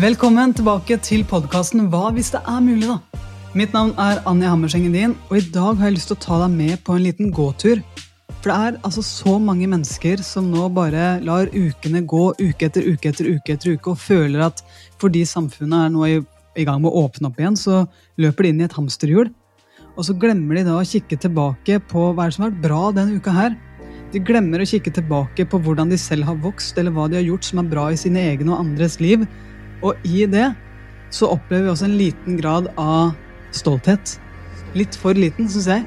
Velkommen tilbake til podkasten Hva hvis det er mulig, da? Mitt navn er Anja Hammerseng Edin, og i dag har jeg lyst til å ta deg med på en liten gåtur. For det er altså så mange mennesker som nå bare lar ukene gå uke etter uke etter uke etter uke, og føler at fordi samfunnet er nå i, i gang med å åpne opp igjen, så løper de inn i et hamsterhjul. Og så glemmer de da å kikke tilbake på hva som har vært bra denne uka her. De glemmer å kikke tilbake på hvordan de selv har vokst, eller hva de har gjort som er bra i sine egne og andres liv. Og i det så opplever vi også en liten grad av stolthet. Litt for liten, syns jeg.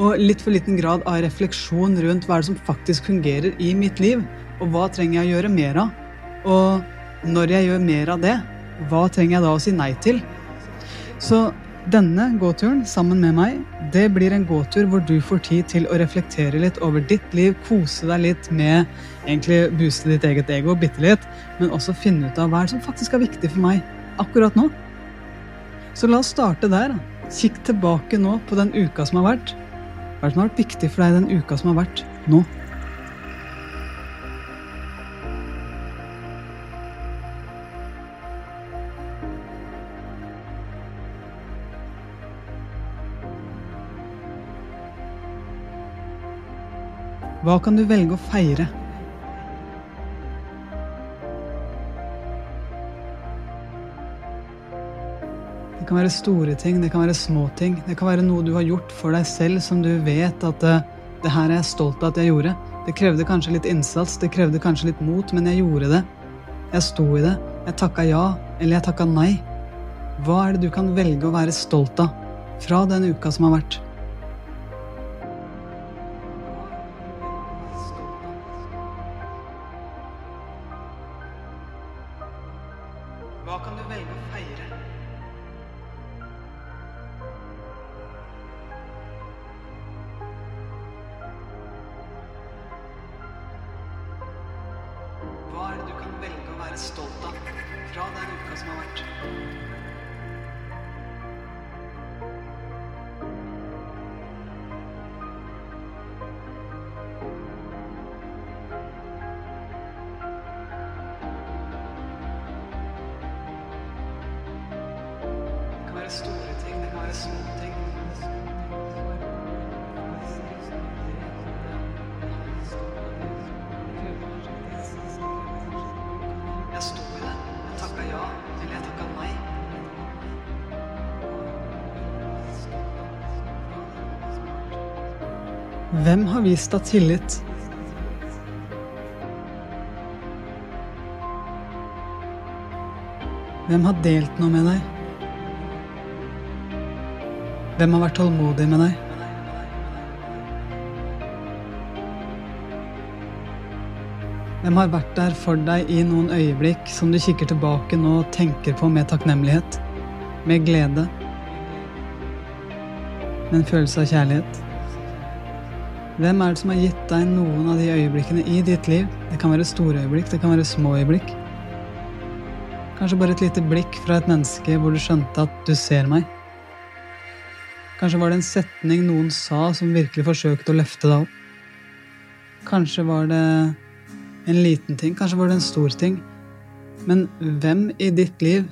Og litt for liten grad av refleksjon rundt hva er det som faktisk fungerer i mitt liv, og hva trenger jeg å gjøre mer av? Og når jeg gjør mer av det, hva trenger jeg da å si nei til? Så denne gåturen sammen med meg, det blir en gåtur hvor du får tid til å reflektere litt over ditt liv, kose deg litt med egentlig booste ditt eget ego bitte litt, men også finne ut av hva som faktisk er viktig for meg akkurat nå. Så la oss starte der. Kikk tilbake nå på den uka som har vært. Hva er det som har vært viktig for deg den uka som har vært nå? Hva kan du velge å feire? Det kan være store ting, det kan være små ting. Det kan være noe du har gjort for deg selv som du vet at uh, det her er jeg stolt av at jeg gjorde. Det krevde kanskje litt innsats, det krevde kanskje litt mot, men jeg gjorde det. Jeg sto i det. Jeg takka ja, eller jeg takka nei. Hva er det du kan velge å være stolt av fra den uka som har vært? Du kan velge å være stolt av fra den uka som har vært? Hvem har vist deg tillit? Hvem har delt noe med deg? Hvem har vært tålmodig med deg? Hvem har vært der for deg i noen øyeblikk som du kikker tilbake nå og tenker på med takknemlighet, med glede, med en følelse av kjærlighet? Hvem er det som har gitt deg noen av de øyeblikkene i ditt liv? Det kan være store øyeblikk, det kan være små øyeblikk. Kanskje bare et lite blikk fra et menneske hvor du skjønte at du ser meg. Kanskje var det en setning noen sa som virkelig forsøkte å løfte deg opp. Kanskje var det en liten ting, kanskje var det en stor ting. Men hvem i ditt liv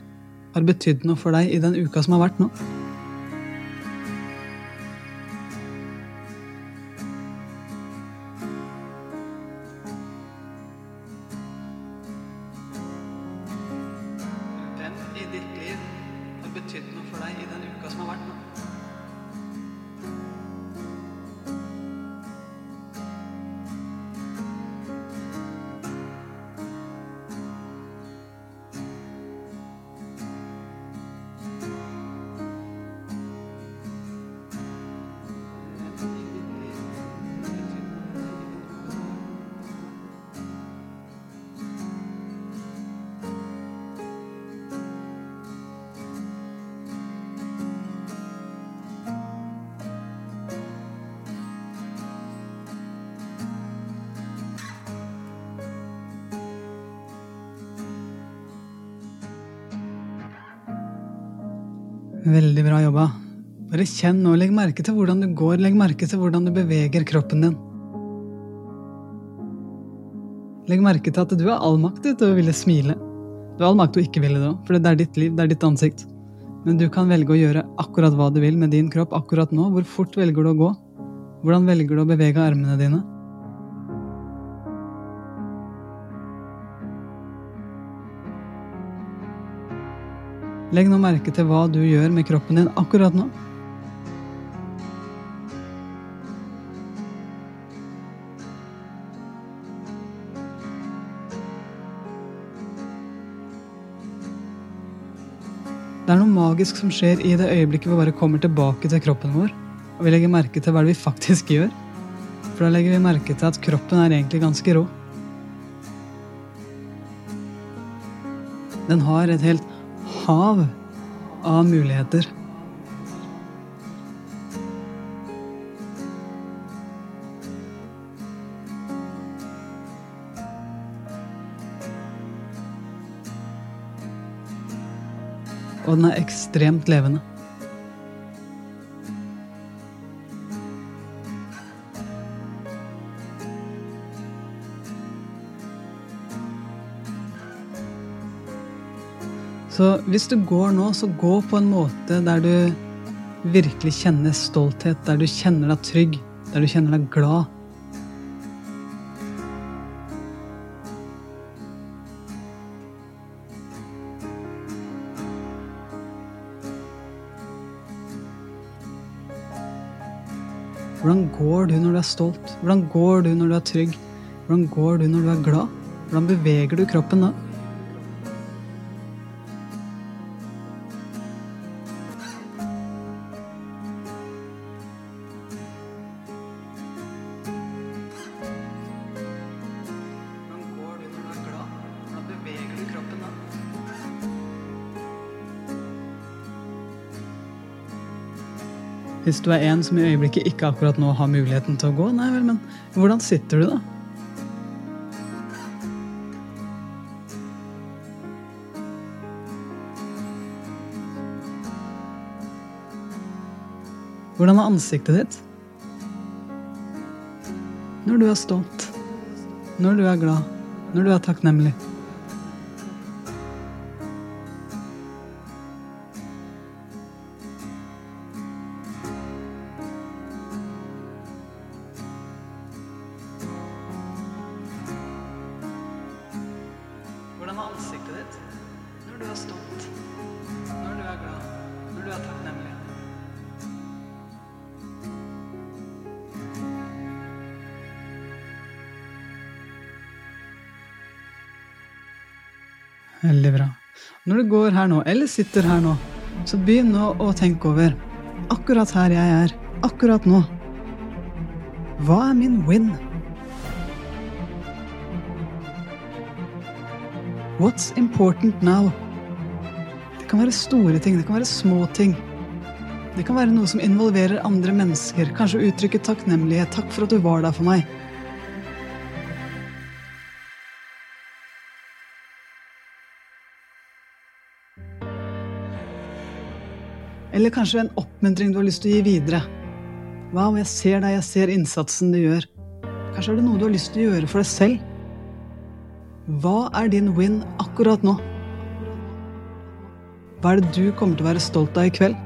har betydd noe for deg i den uka som har vært nå? Veldig bra jobba. Bare kjenn og legg merke til hvordan du går, legg merke til hvordan du beveger kroppen din. Legg merke til at du har all makt til å ville smile. Du har all makt til å ikke ville det òg, for det er ditt liv, det er ditt ansikt. Men du kan velge å gjøre akkurat hva du vil med din kropp akkurat nå. Hvor fort velger du å gå? Hvordan velger du å bevege armene dine? Legg nå merke til hva du gjør med kroppen din akkurat nå. Det er noe magisk som skjer i det øyeblikket vi bare kommer tilbake til kroppen vår, og vi legger merke til hva det vi faktisk gjør. For da legger vi merke til at kroppen er egentlig ganske rå. Den har et helt hav av muligheter. og den er ekstremt levende. Hvis du går nå, så gå på en måte der du virkelig kjenner stolthet, der du kjenner deg trygg, der du kjenner deg glad. Hvordan går du når du er stolt? Hvordan går du når du er trygg? Hvordan går du når du er glad? Hvordan beveger du kroppen da? Hvis du er en som i øyeblikket ikke akkurat nå har muligheten til å gå, nei vel, men hvordan sitter du da? Hvordan er ansiktet ditt? Når du er stolt, når du er glad, når du er takknemlig. Veldig bra. Når du går her nå, eller sitter her nå, så begynn nå å tenke over akkurat her jeg er, akkurat nå. Hva er min win? What's important now? Det kan være store ting, det kan være små ting. Det kan være noe som involverer andre mennesker. Kanskje uttrykke takknemlighet. Takk for at du var der for meg. Eller kanskje en oppmuntring du har lyst til å gi videre. Wow, jeg ser deg, jeg ser innsatsen du gjør. Kanskje er det noe du har lyst til å gjøre for deg selv. Hva er din win akkurat nå? Hva er det du kommer til å være stolt av i kveld?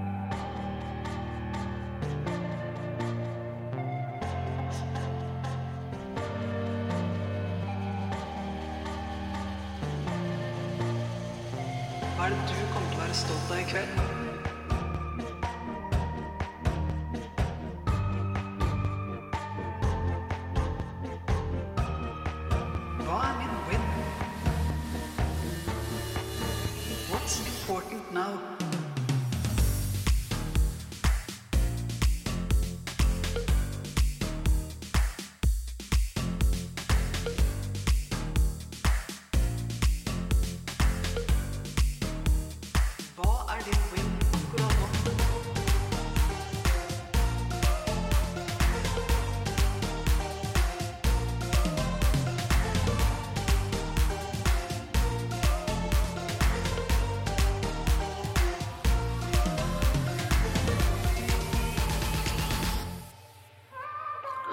Now?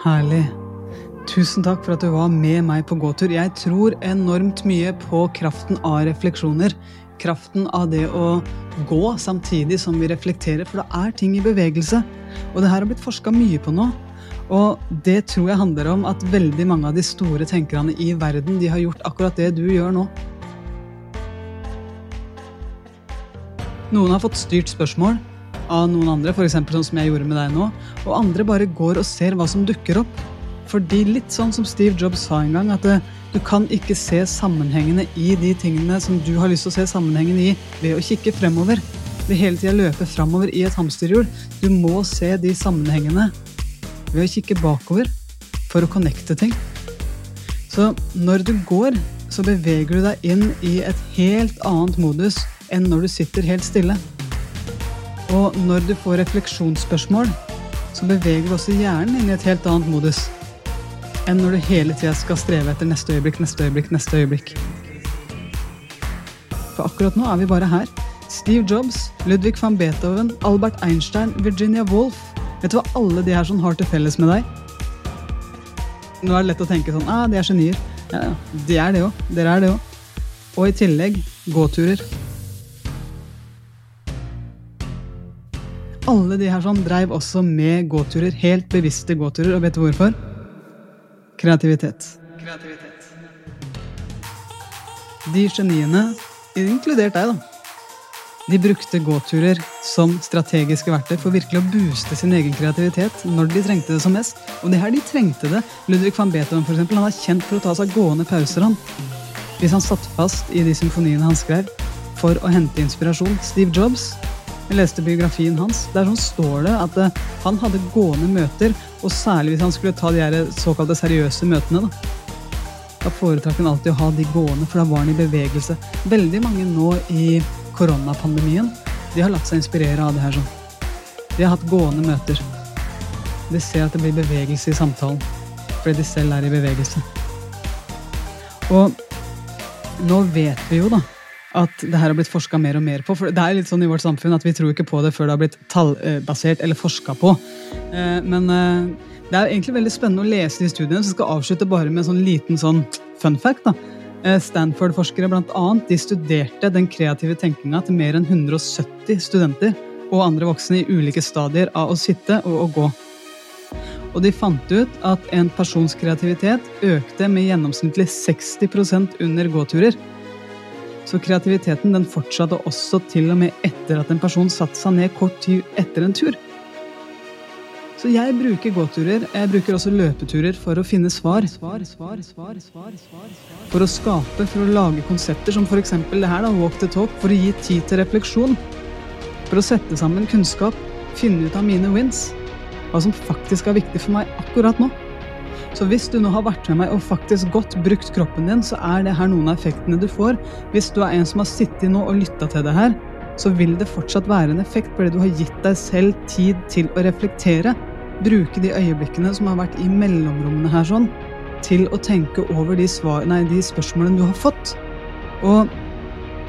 Herlig. Tusen takk for at du var med meg på gåtur. Jeg tror enormt mye på kraften av refleksjoner. Kraften av det å gå samtidig som vi reflekterer, for det er ting i bevegelse. Og det her har blitt forska mye på nå. Og det tror jeg handler om at veldig mange av de store tenkerne i verden de har gjort akkurat det du gjør nå. Noen har fått styrt spørsmål av noen andre, f.eks. sånn som jeg gjorde med deg nå. Og andre bare går og ser hva som dukker opp. Fordi litt sånn som Steve Jobs sa en gang, at du kan ikke se sammenhengene i de tingene som du har lyst til å se sammenhengen i, ved å kikke fremover. Ved hele tida løpe fremover i et hamsterhjul. Du må se de sammenhengene ved å kikke bakover for å connecte ting. Så når du går, så beveger du deg inn i et helt annet modus enn når du sitter helt stille. Og når du får refleksjonsspørsmål, så beveger du også hjernen inn i et helt annet modus enn når du hele tida skal streve etter neste øyeblikk, neste øyeblikk, neste øyeblikk. For akkurat nå er vi bare her. Steve Jobs, Ludvig van Beethoven, Albert Einstein, Virginia Woolf. Vet du hva alle de her sånn har til felles med deg? Nå er det lett å tenke sånn ah, de er genier. Ja, ja. De er det òg. Dere er det òg. Og i tillegg gåturer. Alle de her sånn dreiv også med gåturer. Helt bevisste gåturer. Og vet du hvorfor? Kreativitet. Kreativitet. De geniene, inkludert deg, da, de brukte gåturer som strategiske verktøy for virkelig å booste sin egen kreativitet når de trengte det som mest. Og det her de trengte det. Ludvig van Beethoven for eksempel, han er kjent for å ta seg gående pauser. han. Hvis han satt fast i de symfoniene han skrev, for å hente inspirasjon. Steve Jobs jeg leste biografien hans. Der sånn står det at eh, han hadde gående møter, og særlig hvis han skulle ta de her såkalte seriøse møtene. Da, da foretrakk han alltid å ha de gående, for da var han i bevegelse. Veldig mange nå i koronapandemien de har latt seg inspirere av det her. sånn. De har hatt gående møter. De ser at det blir bevegelse i samtalen, fordi de selv er i bevegelse. Og nå vet vi jo, da, at det her har blitt forska mer og mer på. For det er litt sånn i vårt samfunn at vi tror ikke på det før det har blitt tallbasert eller forska på. Eh, men eh, det er egentlig veldig spennende å lese de studiene, så jeg skal avslutte bare med en sånn liten sånn fun fact. da. Eh, Stanford-forskere blant annet, de studerte den kreative tenkinga til mer enn 170 studenter og andre voksne i ulike stadier av å sitte og å gå. Og de fant ut at en persons kreativitet økte med gjennomsnittlig 60% under gåturer. Så kreativiteten den fortsatte også til og med etter at en person satte seg ned kort tid etter en tur. Så jeg bruker gåturer, jeg bruker også løpeturer for å finne svar. svar, svar, svar, svar for å skape, for å lage konsepter som f.eks. det her, da, walk the talk, for å gi tid til refleksjon. For å sette sammen kunnskap, finne ut av mine wins. Hva som faktisk er viktig for meg akkurat nå. Så hvis du nå har vært med meg og faktisk godt brukt kroppen din, så er det her noen av effektene du får. Hvis du er en som har sittet nå og lytta til det her, så vil det fortsatt være en effekt fordi du har gitt deg selv tid til å reflektere. Bruke de øyeblikkene som har vært i mellomrommene her sånn, til å tenke over de, svar, nei, de spørsmålene du har fått. Og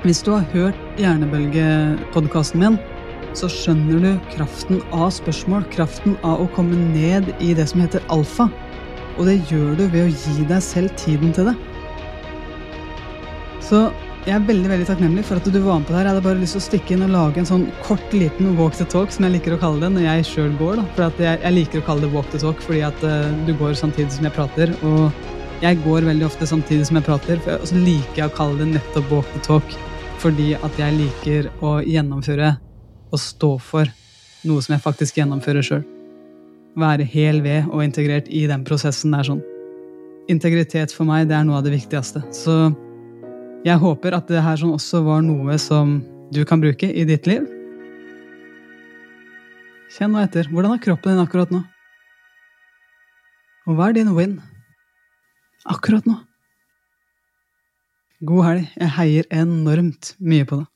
hvis du har hørt Hjernebølgepodkasten min, så skjønner du kraften av spørsmål, kraften av å komme ned i det som heter alfa. Og det gjør du ved å gi deg selv tiden til det. Så jeg er veldig veldig takknemlig for at du var med på det her. Jeg hadde bare lyst til å stikke inn og lage en sånn kort, liten walk the talk, som jeg liker å kalle det når jeg sjøl går. da. For jeg, jeg, liker å kalle det walk the talk fordi at uh, du går samtidig som jeg prater. Og jeg går veldig ofte samtidig som jeg prater, og så liker jeg å kalle det nettopp walk the talk. Fordi at jeg liker å gjennomføre og stå for noe som jeg faktisk gjennomfører sjøl være hel ved og integrert i den prosessen der sånn. Integritet for meg, det er noe av det viktigste. Så jeg håper at det her sånn også var noe som du kan bruke i ditt liv. Kjenn nå etter. Hvordan er kroppen din akkurat nå? Og hva er din win akkurat nå? God helg. Jeg heier enormt mye på det.